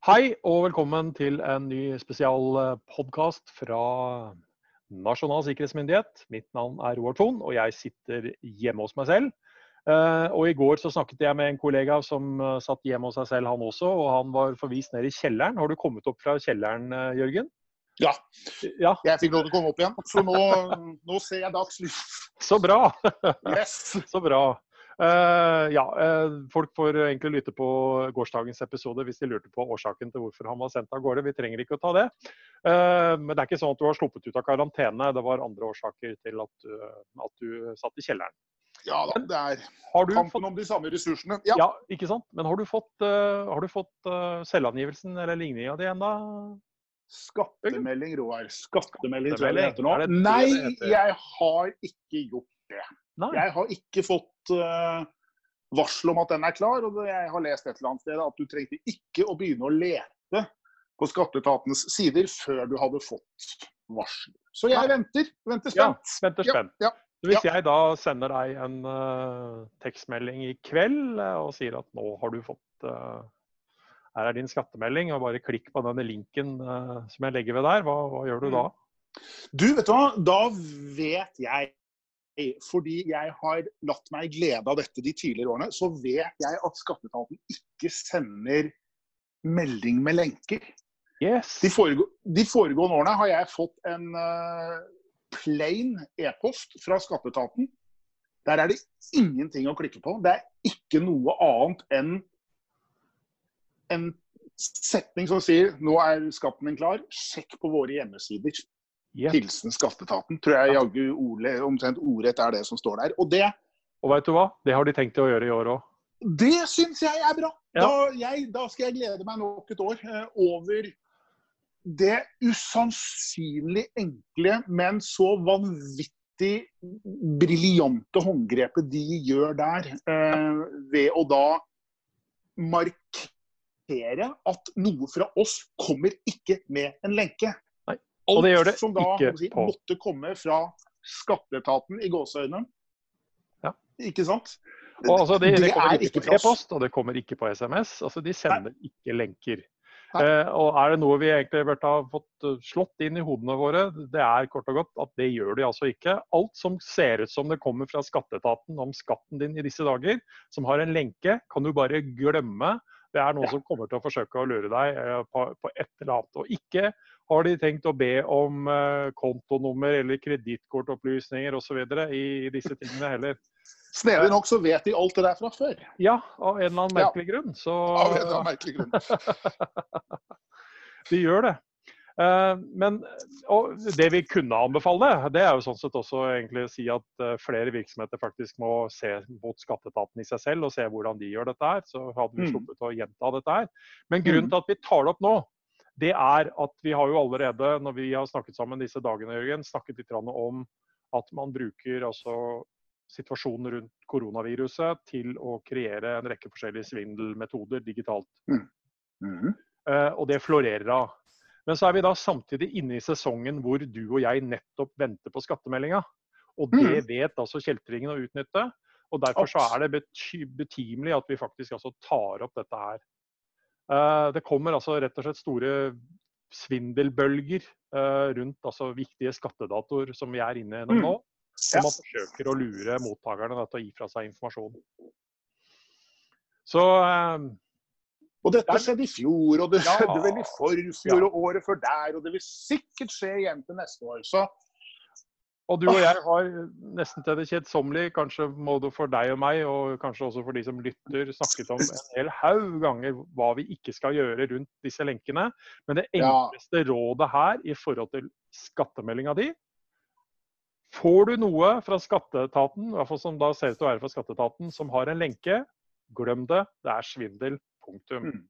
Hei og velkommen til en ny spesialpodkast fra Nasjonal sikkerhetsmyndighet. Mitt navn er Roar Thon, og jeg sitter hjemme hos meg selv. Eh, og I går så snakket jeg med en kollega som eh, satt hjemme hos seg selv, han også. Og han var forvist ned i kjelleren. Har du kommet opp fra kjelleren, eh, Jørgen? Ja. Ja, Jeg fikk lov til å komme opp igjen. Så nå, nå ser jeg dagslys. Så bra! Yes. Så bra. Eh, ja, uh, folk får egentlig lytte på gårsdagens episode hvis de lurte på årsaken til hvorfor han var sendt av gårde. Vi trenger ikke å ta det. Uh, men det er ikke sånn at du har sluppet ut av karantene. Det var andre årsaker til at at du satt i kjelleren. Ja da, det er kampen fått, om de samme ressursene. Ja. ja, ikke sant? Men har du fått, har du fått selvangivelsen eller ligninga di ennå? Skattemelding, Roar. Skattemelding, tror Skattemelding, jeg det heter nå. det det Nei, det heter? jeg har ikke gjort det. Nei. Jeg har ikke fått eh, varsel om at den er klar. Og jeg har lest et eller annet sted at du trengte ikke å begynne å lete på skatteetatens sider før du hadde fått varsel. Så jeg venter. venter. Venter Ja, spent. venter spent. ja, Så Hvis jeg da sender deg en uh, tekstmelding i kveld uh, og sier at nå har du fått uh, her er din skattemelding, og bare klikk på denne linken som jeg legger ved der, hva, hva gjør du da? Du, vet du hva? Da vet jeg fordi jeg har latt meg glede av dette de tidligere årene, så vet jeg at skatteetaten ikke sender melding med lenker. Yes! De, foregå, de foregående årene har jeg fått en uh, plain e-post fra skatteetaten. Der er det ingenting å klikke på. Det er ikke noe annet enn en setning som sier nå er skatten din klar, sjekk på våre hjemmesider. Yes. Hilsen skatteetaten. Tror jeg jaggu omtrent ordrett er det som står der. Og det, Og vet du hva? Det har de tenkt å gjøre i år òg. det syns jeg er bra. Ja. Da, jeg, da skal jeg glede meg nok et år eh, over det usannsynlig enkle, men så vanvittig briljante håndgrepet de gjør der, eh, ved å da markere at noe fra oss kommer ikke med en lenke. Nei, og det det Alt som da si, måtte komme fra skatteetaten i gåseøynene. Ja. Ikke sant? Og altså, det, det, kommer er ikke ikke på e-post, og det kommer ikke på SMS. Altså, de sender ikke lenker. Eh, og er det noe vi egentlig burde ha fått eh, slått inn i hodene våre, det er kort og godt at det gjør de altså ikke. Alt som ser ut som det kommer fra skatteetaten om skatten din i disse dager, som har en lenke, kan du bare glemme. Det er noen Ja. som kommer til å forsøke å lure deg eh, på, på et eller annet. Og ikke har de tenkt å be om eh, kontonummer eller kredittkortopplysninger osv. I, i disse tingene heller. Snedig nok så vet de alt det der fra før. Ja, av en eller annen Ja. merkelig grunn. Så Av en eller annen merkelig grunn. de gjør det. Eh, Men det vi kunne anbefale, det er jo sånn sett også egentlig å si at eh, flere virksomheter faktisk må se mot skatteetaten i seg selv og se hvordan de gjør dette her. Så hadde vi Mm. sluppet å gjenta dette her. Men grunnen til at vi tar det opp nå, det er at vi har jo allerede, når vi har snakket sammen disse dagene, Jørgen, snakket litt om at man bruker altså situasjonen rundt koronaviruset til å kreere en rekke forskjellige svindelmetoder digitalt. Mm. Eh, og det florerer av. Men så er vi da samtidig inne i sesongen hvor du og jeg nettopp venter på skattemeldinga. Og det vet altså kjeltringen å utnytte. Og derfor så er det betimelig at vi faktisk altså tar opp dette her. Eh, det kommer altså rett og slett store svindelbølger eh, rundt altså viktige skattedatoer som vi er inne gjennom Mm. nå. Som Og man forsøker å lure mottakerne til å gi fra seg informasjon. Så eh, Og dette skjedde i fjor, og det Ja. skjedde vel i forfjor Ja. og året før der, og det vil sikkert skje igjen til neste år. Så Og du og jeg har nesten til det kjedsommelige, kanskje både for deg og meg, og kanskje også for de som lytter, snakket om en hel haug ganger hva vi ikke skal gjøre rundt disse lenkene. Men det Ja. rådet her i forhold til skattemeldinga di Får du noe fra skatteetaten, i hvert fall som da ser ut til å være fra skatteetaten, som har en lenke, glem det. Det er svindel. Punktum. Mm.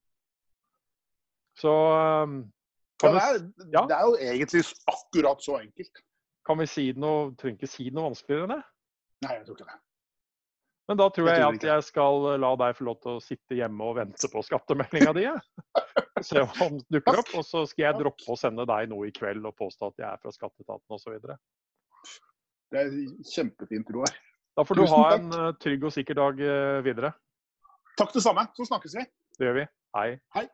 Så um, ja, det, er, ja. det er jo egentlig akkurat så enkelt. kan vi si noe Trenger ikke si noe vanskeligere enn det. Nei, jeg tror ikke det. Men da tror Jeg jeg tror at jeg skal la deg få lov til å sitte hjemme og vente på skattemeldinga di. jeg. Se om den dukker opp. Og så skal jeg droppe å sende deg noe i kveld og påstå at jeg er fra skatteetaten osv. Det er kjempefint, Roar. Da får du Tusen ha en eh, trygg og sikker dag eh, videre. Takk det samme. Så snakkes vi. Det gjør vi. Hei. Hei.